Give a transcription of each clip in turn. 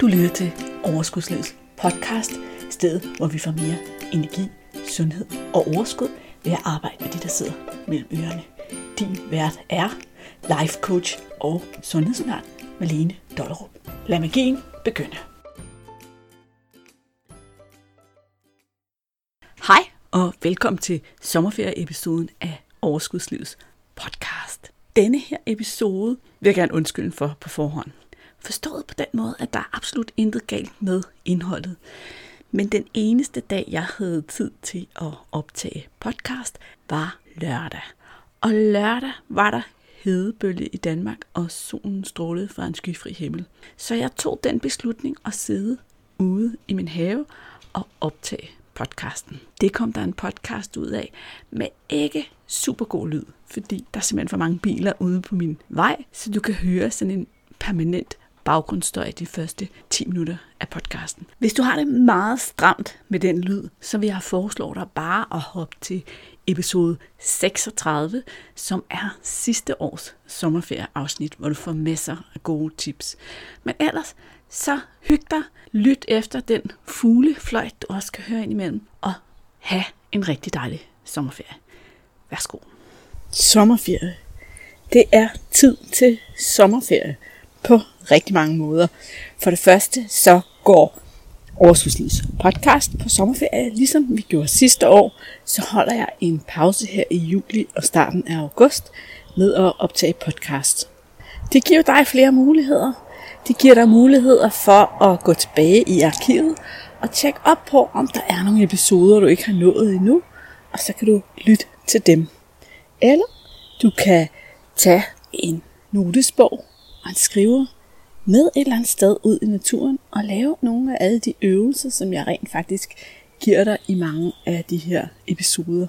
Du lytter til Overskudslivets podcast, stedet hvor vi får mere energi, sundhed og overskud ved at arbejde med de, der sidder mellem ørerne. Din vært er life coach og sundhedsundern Malene Dollerup. Lad magien begynde. Hej og velkommen til sommerferieepisoden af Overskudslivets podcast. Denne her episode vil jeg gerne undskylde for på forhånd. Forstået på den måde, at der er absolut intet galt med indholdet. Men den eneste dag, jeg havde tid til at optage podcast, var lørdag. Og lørdag var der hedebølge i Danmark, og solen strålede fra en skyfri himmel. Så jeg tog den beslutning at sidde ude i min have og optage podcasten. Det kom der en podcast ud af med ikke super god lyd, fordi der er simpelthen for mange biler ude på min vej, så du kan høre sådan en permanent baggrundsstøj de første 10 minutter af podcasten. Hvis du har det meget stramt med den lyd, så vil jeg foreslå dig bare at hoppe til episode 36, som er sidste års sommerferieafsnit, hvor du får masser af gode tips. Men ellers, så hyg dig, lyt efter den fuglefløjt, du også kan høre ind imellem, og have en rigtig dejlig sommerferie. Værsgo. Sommerferie. Det er tid til sommerferie på rigtig mange måder. For det første så går Overskudslivs podcast på sommerferie, ligesom vi gjorde sidste år, så holder jeg en pause her i juli og starten af august med at optage podcast. Det giver dig flere muligheder. Det giver dig muligheder for at gå tilbage i arkivet og tjekke op på, om der er nogle episoder, du ikke har nået endnu, og så kan du lytte til dem. Eller du kan tage en notesbog og en skriver med et eller andet sted ud i naturen og lave nogle af alle de øvelser, som jeg rent faktisk giver dig i mange af de her episoder.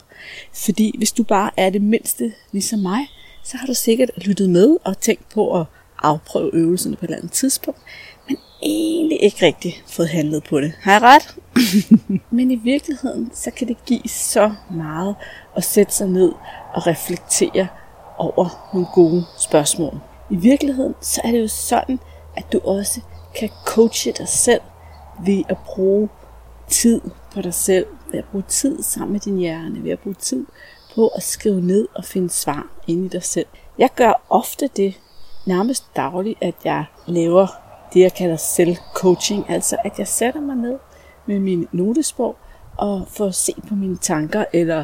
Fordi hvis du bare er det mindste ligesom mig, så har du sikkert lyttet med og tænkt på at afprøve øvelserne på et eller andet tidspunkt, men egentlig ikke rigtig fået handlet på det. Har jeg ret? men i virkeligheden, så kan det give så meget at sætte sig ned og reflektere over nogle gode spørgsmål. I virkeligheden, så er det jo sådan, at du også kan coache dig selv ved at bruge tid på dig selv, ved at bruge tid sammen med din hjerne, ved at bruge tid på at skrive ned og finde svar ind i dig selv. Jeg gør ofte det nærmest dagligt, at jeg laver det, jeg kalder selvcoaching, altså at jeg sætter mig ned med min notesbog og får se på mine tanker, eller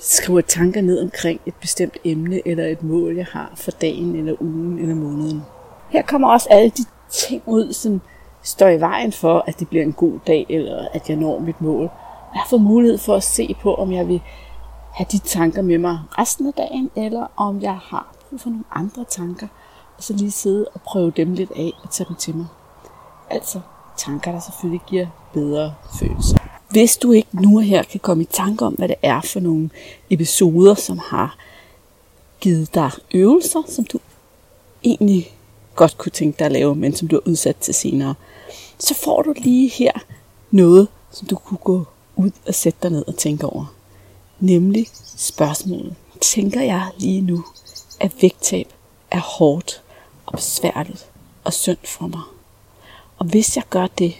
skriver tanker ned omkring et bestemt emne, eller et mål, jeg har for dagen, eller ugen, eller måneden. Her kommer også alle de ting ud, som står i vejen for, at det bliver en god dag, eller at jeg når mit mål. Jeg får mulighed for at se på, om jeg vil have de tanker med mig resten af dagen, eller om jeg har brug for nogle andre tanker, og så lige sidde og prøve dem lidt af og tage dem til mig. Altså tanker, der selvfølgelig giver bedre følelser. Hvis du ikke nu og her kan komme i tanke om, hvad det er for nogle episoder, som har givet dig øvelser, som du egentlig godt kunne tænke dig at lave, men som du har udsat til senere, så får du lige her noget, som du kunne gå ud og sætte dig ned og tænke over. Nemlig spørgsmålet. Tænker jeg lige nu, at vægttab er hårdt og besværligt og synd for mig? Og hvis jeg gør det,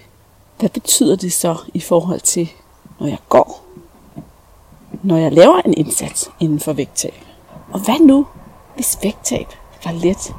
hvad betyder det så i forhold til, når jeg går? Når jeg laver en indsats inden for vægttab? Og hvad nu, hvis vægttab var let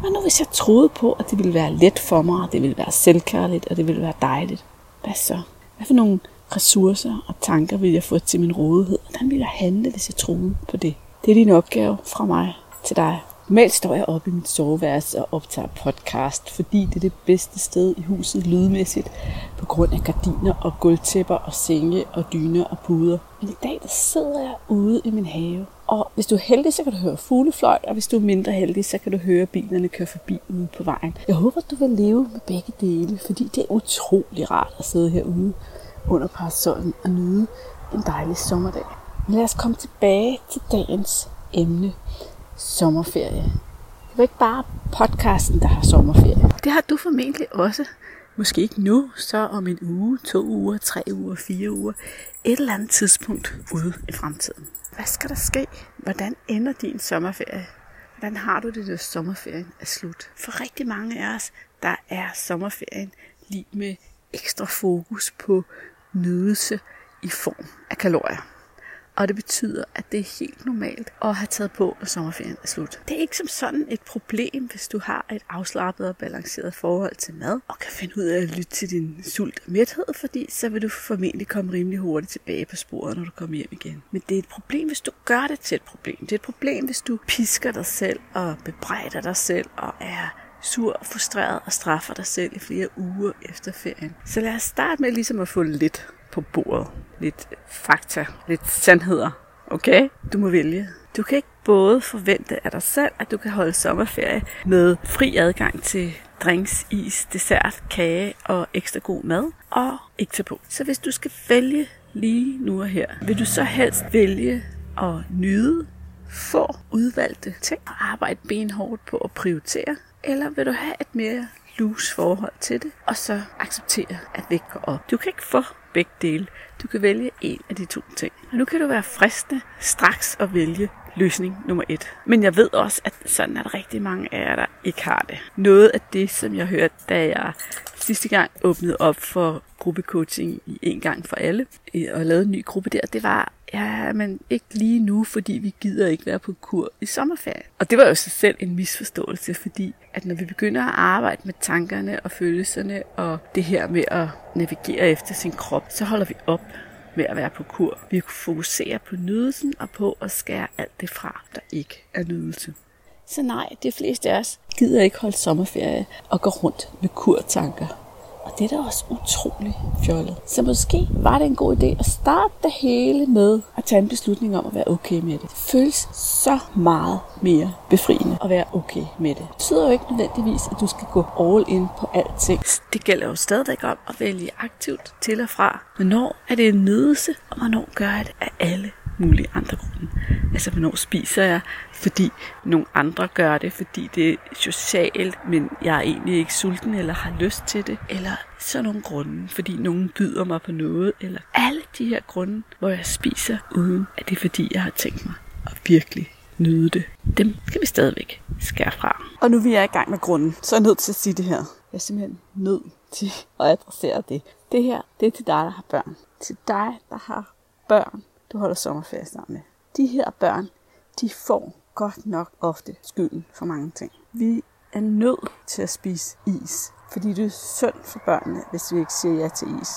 hvad nu hvis jeg troede på, at det ville være let for mig, og det ville være selvkærligt, og det ville være dejligt? Hvad så? Hvad for nogle ressourcer og tanker vil jeg få til min rådighed? Hvordan vil jeg handle, hvis jeg troede på det? Det er din opgave fra mig til dig. Normalt står jeg oppe i mit soveværelse og optager podcast, fordi det er det bedste sted i huset lydmæssigt, på grund af gardiner og gulvtæpper og senge og dyner og puder. Men i dag der sidder jeg ude i min have, og hvis du er heldig, så kan du høre fuglefløjt, og hvis du er mindre heldig, så kan du høre bilerne køre forbi ude på vejen. Jeg håber, du vil leve med begge dele, fordi det er utrolig rart at sidde herude under parasollen og nyde en dejlig sommerdag. Men lad os komme tilbage til dagens emne, sommerferie. Det var ikke bare podcasten, der har sommerferie. Det har du formentlig også. Måske ikke nu, så om en uge, to uger, tre uger, fire uger. Et eller andet tidspunkt ude i fremtiden. Hvad skal der ske? Hvordan ender din sommerferie? Hvordan har du det, når sommerferien er slut? For rigtig mange af os, der der er sommerferien lige med ekstra fokus på nydelse i form af kalorier. Og det betyder, at det er helt normalt at have taget på, når sommerferien er slut. Det er ikke som sådan et problem, hvis du har et afslappet og balanceret forhold til mad, og kan finde ud af at lytte til din sult og mæthed, fordi så vil du formentlig komme rimelig hurtigt tilbage på sporet, når du kommer hjem igen. Men det er et problem, hvis du gør det til et problem. Det er et problem, hvis du pisker dig selv og bebrejder dig selv og er sur og frustreret og straffer dig selv i flere uger efter ferien. Så lad os starte med ligesom at få lidt på bordet. Lidt fakta, lidt sandheder. Okay? Du må vælge. Du kan ikke både forvente af dig selv, at du kan holde sommerferie med fri adgang til drinks, is, dessert, kage og ekstra god mad, og ikke tage på. Så hvis du skal vælge lige nu og her, vil du så helst vælge at nyde få udvalgte ting og arbejde benhårdt på at prioritere, eller vil du have et mere loose forhold til det, og så acceptere, at vægt går op. Du kan ikke få begge dele. Du kan vælge en af de to ting. Og nu kan du være fristende straks at vælge løsning nummer et. Men jeg ved også, at sådan er der rigtig mange af jer, der ikke har det. Noget af det, som jeg hørte, da jeg sidste gang åbnede op for gruppecoaching i en gang for alle, øh, og lavede en ny gruppe der, det var, ja, men ikke lige nu, fordi vi gider ikke være på kur i sommerferien. Og det var jo sig selv en misforståelse, fordi at når vi begynder at arbejde med tankerne og følelserne og det her med at navigere efter sin krop, så holder vi op med at være på kur. Vi fokuserer på nydelsen og på at skære alt det fra, der ikke er nydelse. Så nej, de fleste af os gider ikke holde sommerferie og gå rundt med kurtanker. Og det er da også utrolig fjollet. Så måske var det en god idé at starte det hele med at tage en beslutning om at være okay med det. Det føles så meget mere befriende at være okay med det. Det betyder jo ikke nødvendigvis, at du skal gå all in på alting. Det gælder jo stadigvæk om at vælge aktivt til og fra. Hvornår er det en nydelse, og hvornår gør jeg det af alle mulige andre grunde. Altså, hvornår spiser jeg, fordi nogle andre gør det, fordi det er socialt, men jeg er egentlig ikke sulten eller har lyst til det. Eller sådan nogle grunde, fordi nogen byder mig på noget. Eller alle de her grunde, hvor jeg spiser, uden at det er fordi, jeg har tænkt mig at virkelig nyde det. Dem skal vi stadigvæk skære fra. Og nu vi er i gang med grunden, så er jeg nødt til at sige det her. Jeg er simpelthen nødt til at adressere det. Det her, det er til dig, der har børn. Til dig, der har børn du holder sommerferie sammen med. De her børn, de får godt nok ofte skylden for mange ting. Vi er nødt til at spise is, fordi det er synd for børnene, hvis vi ikke siger ja til is.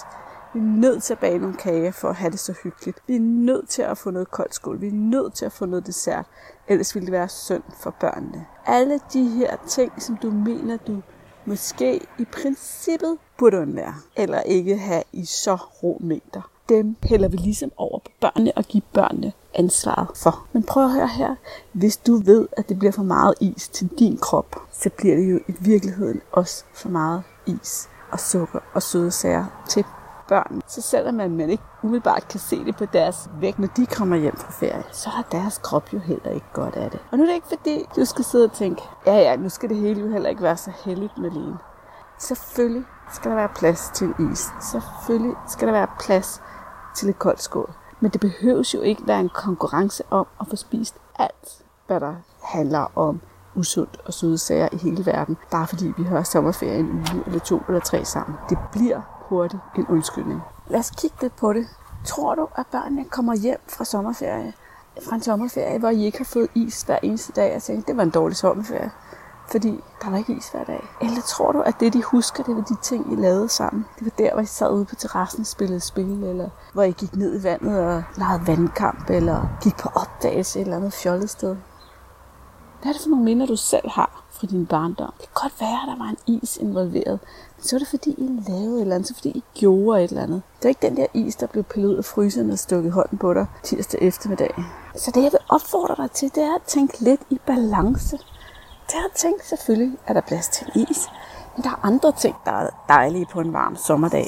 Vi er nødt til at bage nogle kager for at have det så hyggeligt. Vi er nødt til at få noget koldt skål. Vi er nødt til at få noget dessert. Ellers ville det være synd for børnene. Alle de her ting, som du mener, du måske i princippet burde undvære, eller ikke have i så rå mængder dem hælder vi ligesom over på børnene og giver børnene ansvaret for. Men prøv at høre her. Hvis du ved, at det bliver for meget is til din krop, så bliver det jo i virkeligheden også for meget is og sukker og søde sager til børn. Så selvom man, ikke umiddelbart kan se det på deres vægt, når de kommer hjem fra ferie, så har deres krop jo heller ikke godt af det. Og nu er det ikke fordi, du skal sidde og tænke, ja ja, nu skal det hele jo heller ikke være så heldigt med. Selvfølgelig skal der være plads til en is. Selvfølgelig skal der være plads til et koldt skål. Men det behøves jo ikke være en konkurrence om at få spist alt, hvad der handler om usundt og søde sager i hele verden, bare fordi vi har sommerferie en uge eller to eller tre sammen. Det bliver hurtigt en undskyldning. Lad os kigge lidt på det. Tror du, at børnene kommer hjem fra sommerferie, fra en sommerferie, hvor I ikke har fået is hver eneste dag, og tænker, det var en dårlig sommerferie? Fordi der var ikke is hver dag. Eller tror du, at det, de husker, det var de ting, I lavede sammen? Det var der, hvor I sad ude på terrassen og spillede spil, eller hvor I gik ned i vandet og legede vandkamp, eller gik på opdagelse et eller andet fjollet sted. Hvad er det for nogle minder, du selv har fra din barndom? Det kan godt være, at der var en is involveret, men så var det fordi, I lavede et eller andet, så fordi I gjorde et eller andet. Det var ikke den der is, der blev pillet ud af fryseren og stukket hånden på dig tirsdag eftermiddag. Så det, jeg vil opfordre dig til, det er at tænke lidt i balance der er ting selvfølgelig, at der plads til is, men der er andre ting, der er dejlige på en varm sommerdag.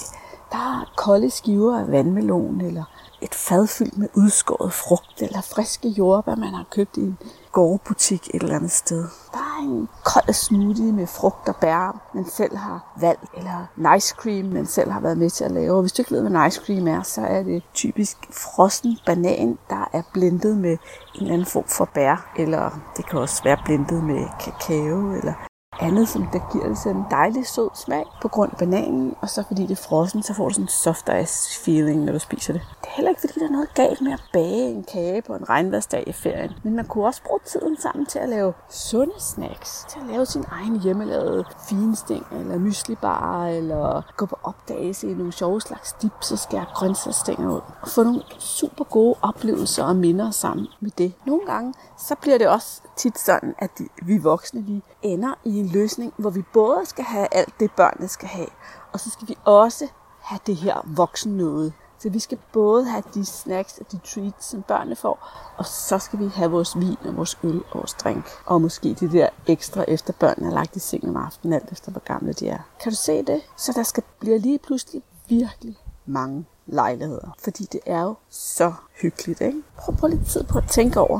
Der er kolde skiver af vandmelon, eller et fad fyldt med udskåret frugt, eller friske jordbær, man har købt i en gårdbutik et eller andet sted. Der er en kold smoothie med frugt og bær, man selv har valgt, eller en ice cream, man selv har været med til at lave. Og hvis du ikke ved, hvad en ice cream er, så er det typisk frossen banan, der er blendet med en eller anden form for bær, eller det kan også være blendet med kakao, eller andet, som der giver det sådan en dejlig sød smag på grund af bananen, og så fordi det er frossen, så får du sådan en soft ice feeling, når du spiser det. Det er heller ikke, fordi der er noget galt med at bage en kage på en regnværsdag i ferien, men man kunne også bruge tiden sammen til at lave sunde snacks, til at lave sin egen hjemmelavede finsting, eller myslibar, eller gå på opdagelse i nogle sjove slags dips og skære grøntsagsstænger ud. Og få nogle super gode oplevelser og minder sammen med det. Nogle gange, så bliver det også tit sådan, at vi voksne, vi ender i en løsning, hvor vi både skal have alt det, børnene skal have, og så skal vi også have det her voksen noget. Så vi skal både have de snacks og de treats, som børnene får, og så skal vi have vores vin og vores øl og vores drink. Og måske det der ekstra efter børnene er lagt i seng om aftenen, alt efter hvor gamle de er. Kan du se det? Så der skal blive lige pludselig virkelig mange lejligheder. Fordi det er jo så hyggeligt, ikke? Prøv, prøv lidt tid på at tænke over,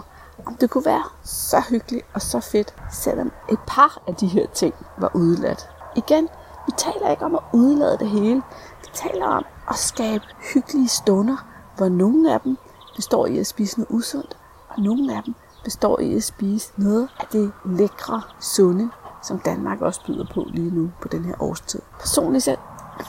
det kunne være så hyggeligt og så fedt, selvom et par af de her ting var udeladt. Igen, vi taler ikke om at udlade det hele. Vi taler om at skabe hyggelige stunder, hvor nogle af dem består i at spise noget usundt, og nogle af dem består i at spise noget af det lækre, sunde, som Danmark også byder på lige nu på den her årstid. Personligt så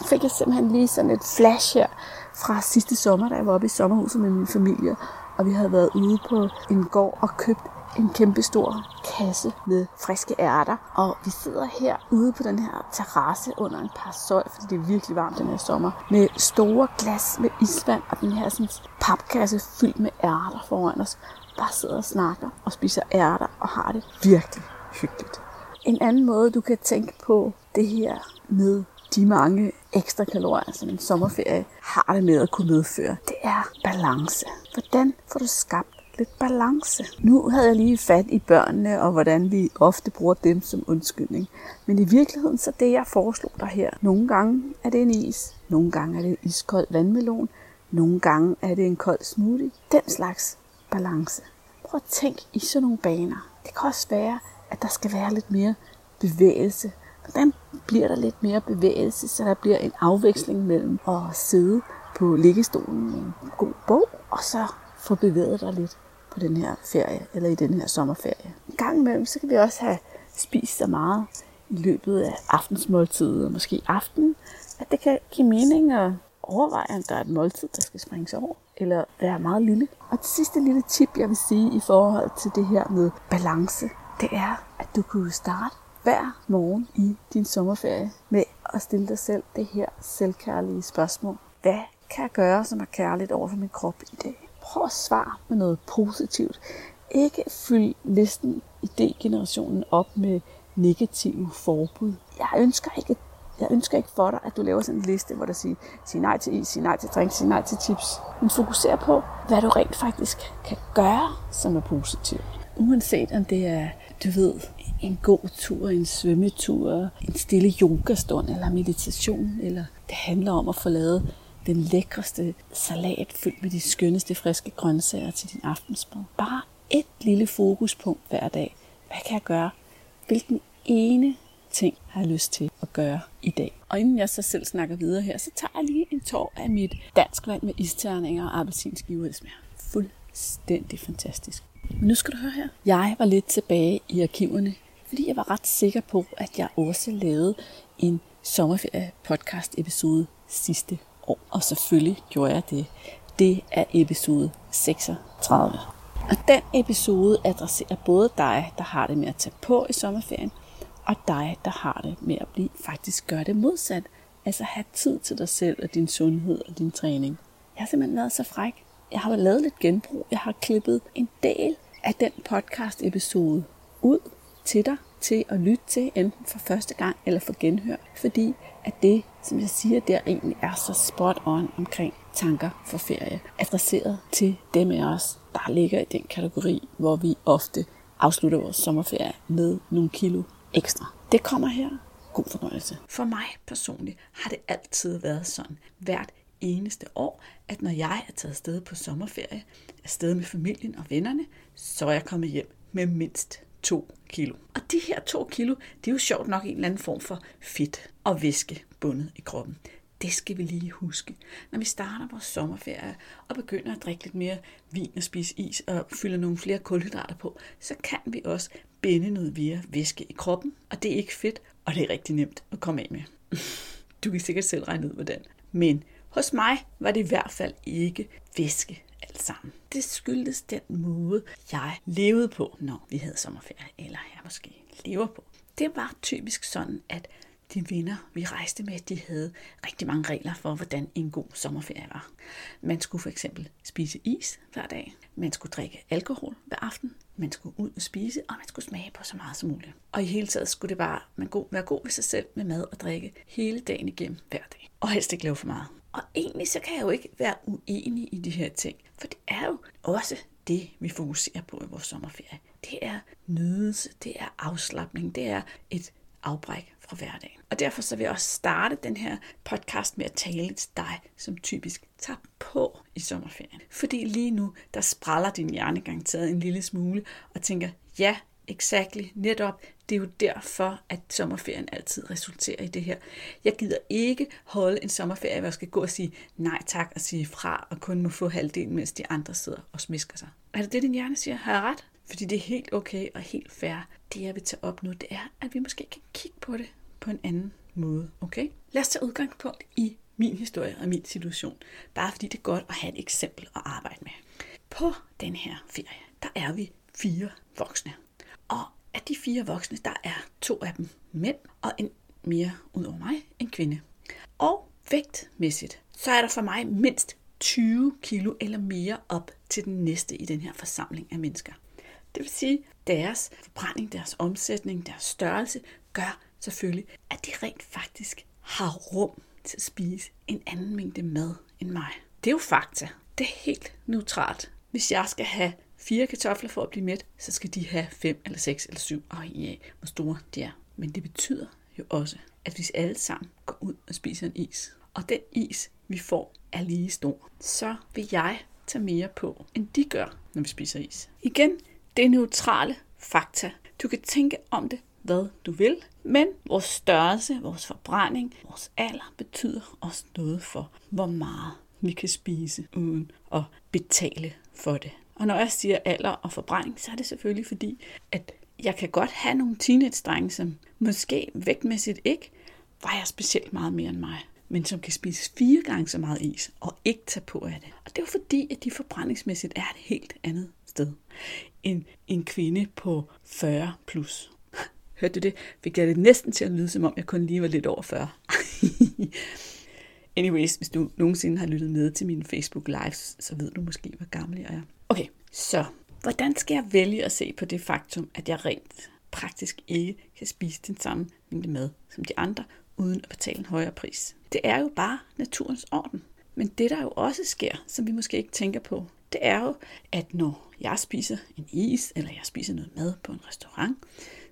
fik jeg simpelthen lige sådan et flash her fra sidste sommer, da jeg var oppe i sommerhuset med min familie, og vi havde været ude på en gård og købt en kæmpe stor kasse med friske ærter. Og vi sidder her ude på den her terrasse under en par søj, fordi det er virkelig varmt den her sommer, med store glas med isvand og den her sådan, papkasse fyldt med ærter foran os. Bare sidder og snakker og spiser ærter og har det virkelig hyggeligt. En anden måde, du kan tænke på det her med de mange ekstra kalorier, som en sommerferie har det med at kunne medføre, det er balance. Hvordan får du skabt lidt balance? Nu havde jeg lige fat i børnene, og hvordan vi ofte bruger dem som undskyldning. Men i virkeligheden, så det jeg foreslog dig her. Nogle gange er det en is, nogle gange er det en iskold vandmelon, nogle gange er det en kold smoothie. Den slags balance. Prøv at tænk i sådan nogle baner. Det kan også være, at der skal være lidt mere bevægelse Hvordan bliver der lidt mere bevægelse, så der bliver en afveksling mellem at sidde på liggestolen med en god bog, og så få bevæget dig lidt på den her ferie, eller i den her sommerferie. En gang imellem, så kan vi også have spist så meget i løbet af aftensmåltidet, og måske aften, at det kan give mening at overveje, om der er et måltid, der skal springes over, eller være meget lille. Og det sidste lille tip, jeg vil sige i forhold til det her med balance, det er, at du kunne starte hver morgen i din sommerferie med at stille dig selv det her selvkærlige spørgsmål. Hvad kan jeg gøre, som er kærligt over for min krop i dag? Prøv at svare med noget positivt. Ikke fyld listen idégenerationen op med negative forbud. Jeg ønsker ikke jeg ønsker ikke for dig, at du laver sådan en liste, hvor der siger, sig nej til is, sig nej til drink, sig nej til chips. Men fokuser på, hvad du rent faktisk kan gøre, som er positivt. Uanset om det er, du ved, en god tur, en svømmetur, en stille yogastund eller meditation, eller det handler om at få lavet den lækreste salat fyldt med de skønneste friske grøntsager til din aftensmad. Bare et lille fokuspunkt hver dag. Hvad kan jeg gøre? Hvilken ene ting har jeg lyst til at gøre i dag? Og inden jeg så selv snakker videre her, så tager jeg lige en tår af mit dansk vand med isterninger og appelsinskiver. Det smager fuldstændig fantastisk. Men nu skal du høre her. Jeg var lidt tilbage i arkiverne fordi jeg var ret sikker på, at jeg også lavede en sommerferie podcast episode sidste år. Og selvfølgelig gjorde jeg det. Det er episode 36. Og den episode adresserer både dig, der har det med at tage på i sommerferien, og dig, der har det med at blive faktisk gøre det modsat. Altså have tid til dig selv og din sundhed og din træning. Jeg har simpelthen været så fræk. Jeg har lavet lidt genbrug. Jeg har klippet en del af den podcast episode ud til dig til at lytte til, enten for første gang eller for genhør. Fordi at det, som jeg siger, der egentlig er så spot on omkring tanker for ferie, adresseret til dem af os, der ligger i den kategori, hvor vi ofte afslutter vores sommerferie med nogle kilo ekstra. Det kommer her. God fornøjelse. For mig personligt har det altid været sådan, hvert eneste år, at når jeg er taget sted på sommerferie, afsted med familien og vennerne, så er jeg kommet hjem med mindst 2 kilo. Og de her 2 kilo, det er jo sjovt nok en eller anden form for fedt og væske bundet i kroppen. Det skal vi lige huske. Når vi starter vores sommerferie og begynder at drikke lidt mere vin og spise is og fylder nogle flere kulhydrater på, så kan vi også binde noget via væske i kroppen, og det er ikke fedt, og det er rigtig nemt at komme af med. Du kan sikkert selv regne ud, hvordan. Men hos mig var det i hvert fald ikke væske alt sammen. Det skyldtes den måde, jeg levede på, når vi havde sommerferie, eller jeg måske lever på. Det var typisk sådan, at de venner, vi rejste med, de havde rigtig mange regler for, hvordan en god sommerferie var. Man skulle for eksempel spise is hver dag. Man skulle drikke alkohol hver aften. Man skulle ud og spise, og man skulle smage på så meget som muligt. Og i hele taget skulle det bare man god, være god ved sig selv med mad og drikke hele dagen igennem hver dag. Og helst ikke lave for meget. Og egentlig så kan jeg jo ikke være uenig i de her ting, for det er jo også det, vi fokuserer på i vores sommerferie. Det er nydelse, det er afslappning, det er et afbræk fra hverdagen. Og derfor så vil jeg også starte den her podcast med at tale til dig, som typisk tager på i sommerferien. Fordi lige nu, der spræller din hjerne garanteret en lille smule og tænker, ja, exactly, netop, det er jo derfor, at sommerferien altid resulterer i det her. Jeg gider ikke holde en sommerferie, hvor jeg skal gå og sige nej tak og sige fra, og kun må få halvdelen, mens de andre sidder og smisker sig. Er det det, din hjerne siger? Har jeg ret? Fordi det er helt okay og helt fair. Det, jeg vil tage op nu, det er, at vi måske kan kigge på det på en anden måde. Okay? Lad os tage udgangspunkt i min historie og min situation. Bare fordi det er godt at have et eksempel at arbejde med. På den her ferie, der er vi fire voksne. Og af de fire voksne, der er to af dem mænd, og en mere ud over mig, en kvinde. Og vægtmæssigt, så er der for mig mindst 20 kilo eller mere op til den næste i den her forsamling af mennesker. Det vil sige, deres forbrænding, deres omsætning, deres størrelse gør selvfølgelig, at de rent faktisk har rum til at spise en anden mængde mad end mig. Det er jo fakta. Det er helt neutralt. Hvis jeg skal have fire kartofler for at blive mæt, så skal de have fem eller seks eller syv, afhængig af hvor store de er. Men det betyder jo også, at hvis alle sammen går ud og spiser en is, og den is, vi får, er lige stor, så vil jeg tage mere på, end de gør, når vi spiser is. Igen, det er neutrale fakta. Du kan tænke om det, hvad du vil, men vores størrelse, vores forbrænding, vores alder betyder også noget for, hvor meget vi kan spise uden at betale for det. Og når jeg siger alder og forbrænding, så er det selvfølgelig fordi, at jeg kan godt have nogle teenage-drenge, som måske vægtmæssigt ikke vejer specielt meget mere end mig, men som kan spise fire gange så meget is og ikke tage på af det. Og det er jo fordi, at de forbrændingsmæssigt er et helt andet sted end en kvinde på 40 plus. Hørte du det? Fik jeg det næsten til at lyde, som om jeg kun lige var lidt over 40. Anyways, hvis du nogensinde har lyttet med til mine Facebook Lives, så ved du måske, hvor gammel jeg er. Okay, så hvordan skal jeg vælge at se på det faktum, at jeg rent praktisk ikke kan spise den samme mængde mad som de andre, uden at betale en højere pris? Det er jo bare naturens orden. Men det, der jo også sker, som vi måske ikke tænker på, det er jo, at når jeg spiser en is, eller jeg spiser noget mad på en restaurant,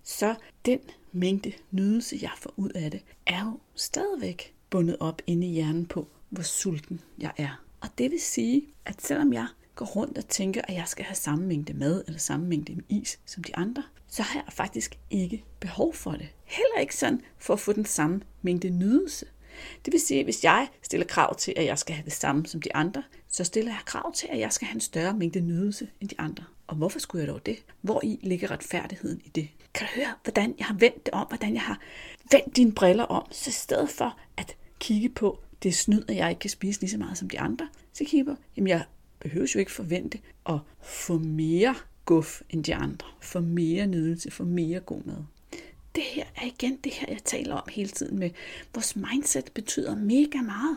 så den mængde nydelse, jeg får ud af det, er jo stadigvæk bundet op inde i hjernen på, hvor sulten jeg er. Og det vil sige, at selvom jeg går rundt og tænker, at jeg skal have samme mængde mad eller samme mængde is som de andre, så har jeg faktisk ikke behov for det. Heller ikke sådan for at få den samme mængde nydelse. Det vil sige, at hvis jeg stiller krav til, at jeg skal have det samme som de andre, så stiller jeg krav til, at jeg skal have en større mængde nydelse end de andre. Og hvorfor skulle jeg dog det? Hvor i ligger retfærdigheden i det? Kan du høre, hvordan jeg har vendt det om, hvordan jeg har vendt dine briller om, så i stedet for at kigge på, det er snyd, at jeg ikke kan spise lige så meget som de andre, så kigger på, jamen jeg behøver jo ikke forvente at få mere guf end de andre, få mere nydelse, få mere god mad. Det her er igen det her, jeg taler om hele tiden med. Vores mindset betyder mega meget.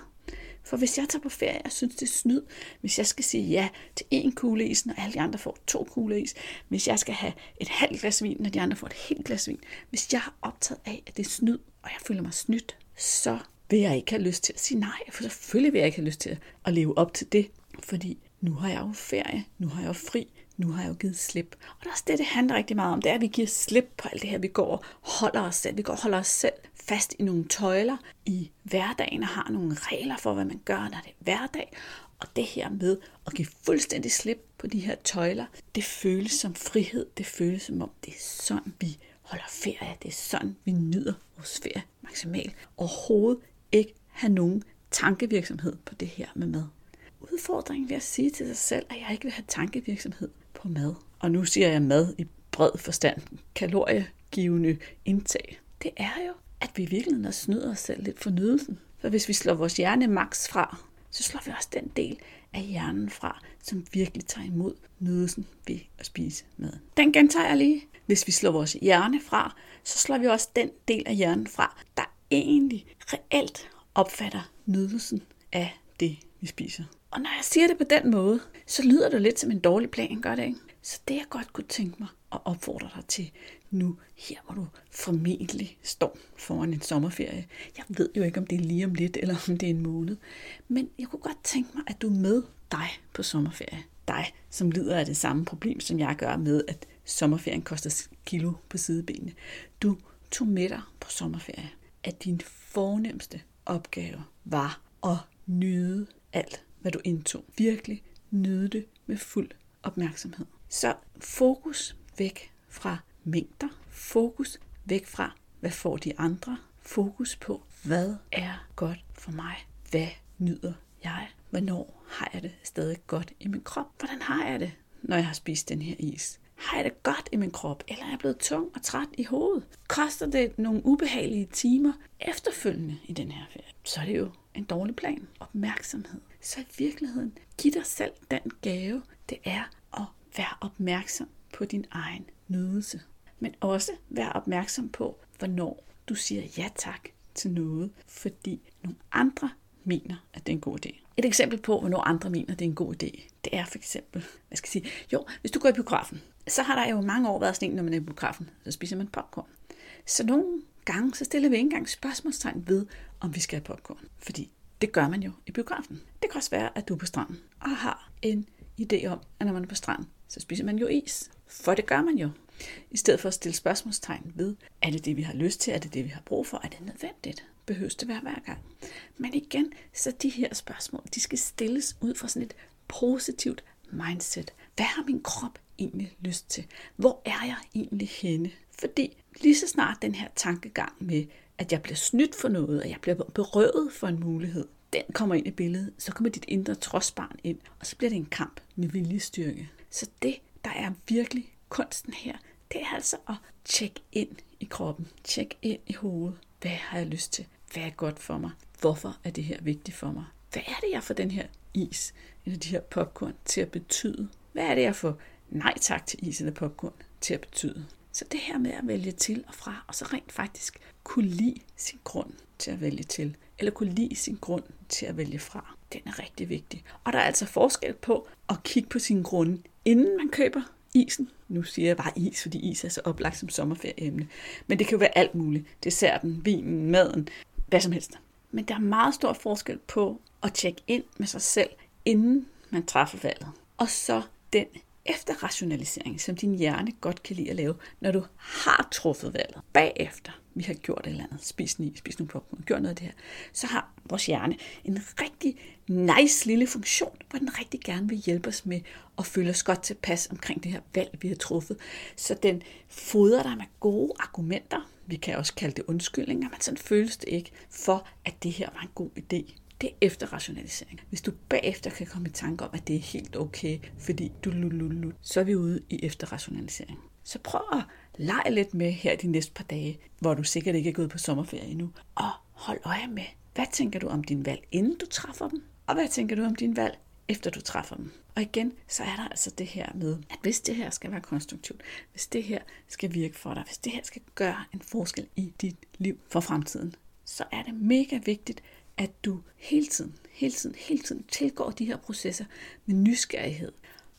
For hvis jeg tager på ferie, og synes, det er snyd, hvis jeg skal sige ja til en kugle is, når alle de andre får to kugle is, hvis jeg skal have et halvt glas vin, når de andre får et helt glas vin, hvis jeg har optaget af, at det er snyd, og jeg føler mig snydt, så vil jeg ikke have lyst til at sige nej, for selvfølgelig vil jeg ikke have lyst til at leve op til det, fordi nu har jeg jo ferie, nu har jeg jo fri, nu har jeg jo givet slip. Og det er også det, det handler rigtig meget om, det er, at vi giver slip på alt det her. Vi går og holder os selv, vi går og holder os selv fast i nogle tøjler i hverdagen og har nogle regler for, hvad man gør, når det er hverdag. Og det her med at give fuldstændig slip på de her tøjler, det føles som frihed. Det føles som om, det er sådan, vi holder ferie. Det er sådan, vi nyder vores ferie maksimalt. Overhovedet ikke have nogen tankevirksomhed på det her med mad. Udfordringen ved at sige til sig selv, at jeg ikke vil have tankevirksomhed på mad. Og nu siger jeg mad i bred forstand kaloriegivende indtag, det er jo, at vi i virkeligheden snyder os selv lidt for nydelsen. For hvis vi slår vores hjerne max fra, så slår vi også den del af hjernen fra, som virkelig tager imod nydelsen ved at spise maden. Den gentager jeg lige. Hvis vi slår vores hjerne fra, så slår vi også den del af hjernen fra, der egentlig reelt opfatter nydelsen af det, vi spiser. Og når jeg siger det på den måde, så lyder det lidt som en dårlig plan, gør det ikke? Så det jeg godt kunne tænke mig at opfordre dig til nu, her hvor du formentlig står foran en sommerferie. Jeg ved jo ikke, om det er lige om lidt, eller om det er en måned. Men jeg kunne godt tænke mig, at du er med dig på sommerferie. Dig, som lider af det samme problem, som jeg gør med, at sommerferien koster kilo på sidebenene. Du tog med dig på sommerferie, at din fornemmeste opgave var at nyde alt, hvad du indtog. Virkelig nyde det med fuld opmærksomhed. Så fokus væk fra mængder. Fokus væk fra, hvad får de andre. Fokus på, hvad er godt for mig? Hvad nyder jeg? Hvornår har jeg det stadig godt i min krop? Hvordan har jeg det, når jeg har spist den her is? Har jeg det godt i min krop, eller er jeg blevet tung og træt i hovedet? Koster det nogle ubehagelige timer efterfølgende i den her ferie? Så er det jo en dårlig plan. Opmærksomhed. Så i virkeligheden, giv dig selv den gave, det er at være opmærksom på din egen nydelse. Men også være opmærksom på, hvornår du siger ja tak til noget, fordi nogle andre mener, at det er en god idé. Et eksempel på, hvornår andre mener, at det er en god idé, det er for eksempel, hvad skal jeg sige, jo, hvis du går i biografen, så har der jo mange år været sådan en, når man er i biografen, så spiser man popcorn. Så nogle gange, så stiller vi ikke engang spørgsmålstegn ved, om vi skal have popcorn. Fordi det gør man jo i biografen. Det kan også være, at du er på stranden og har en idé om, at når man er på stranden, så spiser man jo is. For det gør man jo. I stedet for at stille spørgsmålstegn ved, er det det, vi har lyst til? Er det det, vi har brug for? Er det nødvendigt? Behøves det være hver gang? Men igen, så de her spørgsmål, de skal stilles ud fra sådan et positivt mindset. Hvad har min krop egentlig lyst til? Hvor er jeg egentlig henne? Fordi lige så snart den her tankegang med, at jeg bliver snydt for noget, og jeg bliver berøvet for en mulighed, den kommer ind i billedet, så kommer dit indre trodsbarn ind, og så bliver det en kamp med viljestyrke. Så det, der er virkelig kunsten her, det er altså at tjekke ind i kroppen, tjekke ind i hovedet. Hvad har jeg lyst til? Hvad er godt for mig? Hvorfor er det her vigtigt for mig? Hvad er det, jeg får den her is, eller de her popcorn til at betyde? Hvad er det, jeg får nej tak til is eller popcorn til at betyde? Så det her med at vælge til og fra, og så rent faktisk kunne lide sin grund til at vælge til, eller kunne lide sin grund til at vælge fra, den er rigtig vigtig. Og der er altså forskel på at kigge på sin grund, inden man køber isen. Nu siger jeg bare is, fordi is er så oplagt som sommerferieemne. Men det kan jo være alt muligt. Desserten, vinen, maden, hvad som helst. Men der er meget stor forskel på at tjekke ind med sig selv, inden man træffer valget. Og så den efterrationalisering, som din hjerne godt kan lide at lave, når du har truffet valget. Bagefter, vi har gjort et eller andet, spist ni, spist nogle popcorn, gjort noget af det her, så har vores hjerne en rigtig nice lille funktion, hvor den rigtig gerne vil hjælpe os med at føle os godt tilpas omkring det her valg, vi har truffet. Så den fodrer dig med gode argumenter, vi kan også kalde det undskyldninger, men sådan føles det ikke, for at det her var en god idé det er efterrationalisering. Hvis du bagefter kan komme i tanke om, at det er helt okay, fordi du lululul, så er vi ude i efterrationalisering. Så prøv at lege lidt med her de næste par dage, hvor du sikkert ikke er gået på sommerferie endnu, og hold øje med, hvad tænker du om din valg, inden du træffer dem, og hvad tænker du om din valg, efter du træffer dem. Og igen, så er der altså det her med, at hvis det her skal være konstruktivt, hvis det her skal virke for dig, hvis det her skal gøre en forskel i dit liv for fremtiden, så er det mega vigtigt, at du hele tiden, hele tiden, hele tiden tilgår de her processer med nysgerrighed.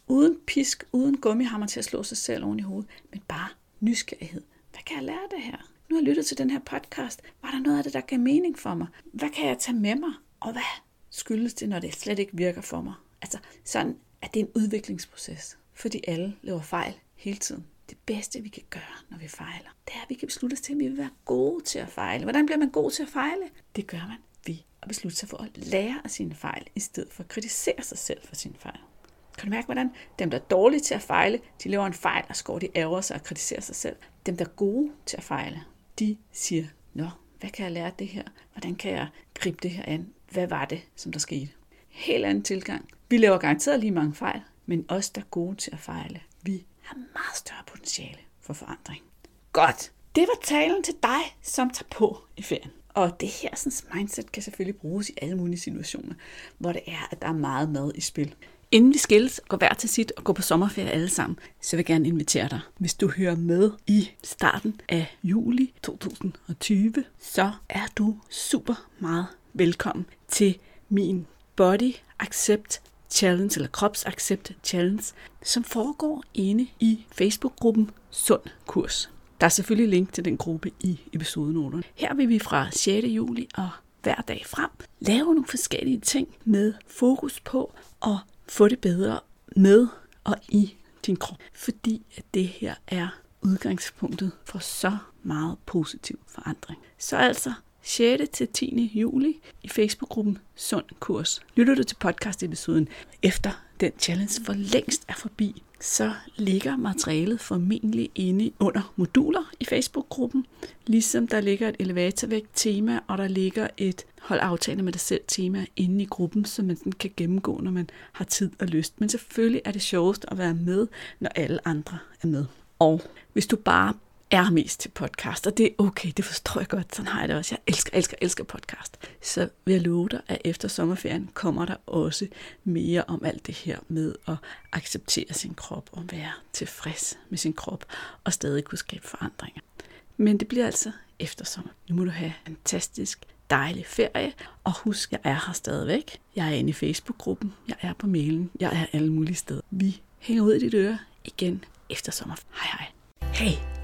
Uden pisk, uden gummihammer til at slå sig selv oven i hovedet, men bare nysgerrighed. Hvad kan jeg lære af det her? Nu har jeg lyttet til den her podcast. Var der noget af det, der gav mening for mig? Hvad kan jeg tage med mig? Og hvad skyldes det, når det slet ikke virker for mig? Altså, sådan at det er en udviklingsproces. Fordi alle laver fejl hele tiden. Det bedste, vi kan gøre, når vi fejler, det er, at vi kan beslutte os til, at vi vil være gode til at fejle. Hvordan bliver man god til at fejle? Det gør man at beslutte sig for at lære af sine fejl, i stedet for at kritisere sig selv for sine fejl. Kan du mærke, hvordan dem, der er dårlige til at fejle, de laver en fejl, og skår de ærger sig og kritiserer sig selv. Dem, der er gode til at fejle, de siger, Nå, hvad kan jeg lære af det her? Hvordan kan jeg gribe det her an? Hvad var det, som der skete? Helt anden tilgang. Vi laver garanteret lige mange fejl, men os, der er gode til at fejle, vi har meget større potentiale for forandring. Godt. Det var talen til dig, som tager på i ferien. Og det her sådan, mindset kan selvfølgelig bruges i alle mulige situationer, hvor det er, at der er meget mad i spil. Inden vi skilles går hver til sit og går på sommerferie alle sammen, så vil jeg gerne invitere dig. Hvis du hører med i starten af juli 2020, så er du super meget velkommen til min Body Accept Challenge, eller Krops Accept Challenge, som foregår inde i Facebook-gruppen Sund Kurs. Der er selvfølgelig link til den gruppe i episodenoterne. Her vil vi fra 6. juli og hver dag frem lave nogle forskellige ting med fokus på at få det bedre med og i din krop. Fordi at det her er udgangspunktet for så meget positiv forandring. Så altså 6. til 10. juli i Facebook-gruppen Sund Kurs. Lytter du til podcast-episoden efter den challenge for længst er forbi, så ligger materialet formentlig inde under moduler i Facebook-gruppen, ligesom der ligger et elevatorvægt tema, og der ligger et hold aftale med dig selv tema inde i gruppen, som man kan gennemgå, når man har tid og lyst. Men selvfølgelig er det sjovest at være med, når alle andre er med. Og hvis du bare er mest til podcast, og det er okay, det forstår jeg godt, sådan har jeg det også. Jeg elsker, elsker, elsker podcast. Så vil jeg love dig, at efter sommerferien kommer der også mere om alt det her med at acceptere sin krop og være tilfreds med sin krop og stadig kunne skabe forandringer. Men det bliver altså efter sommer. Nu må du have en fantastisk dejlig ferie, og husk, jeg er her stadigvæk. Jeg er inde i Facebook-gruppen, jeg er på mailen, jeg er alle mulige steder. Vi hænger ud i dit øre igen efter sommer. Hej hej. Hey,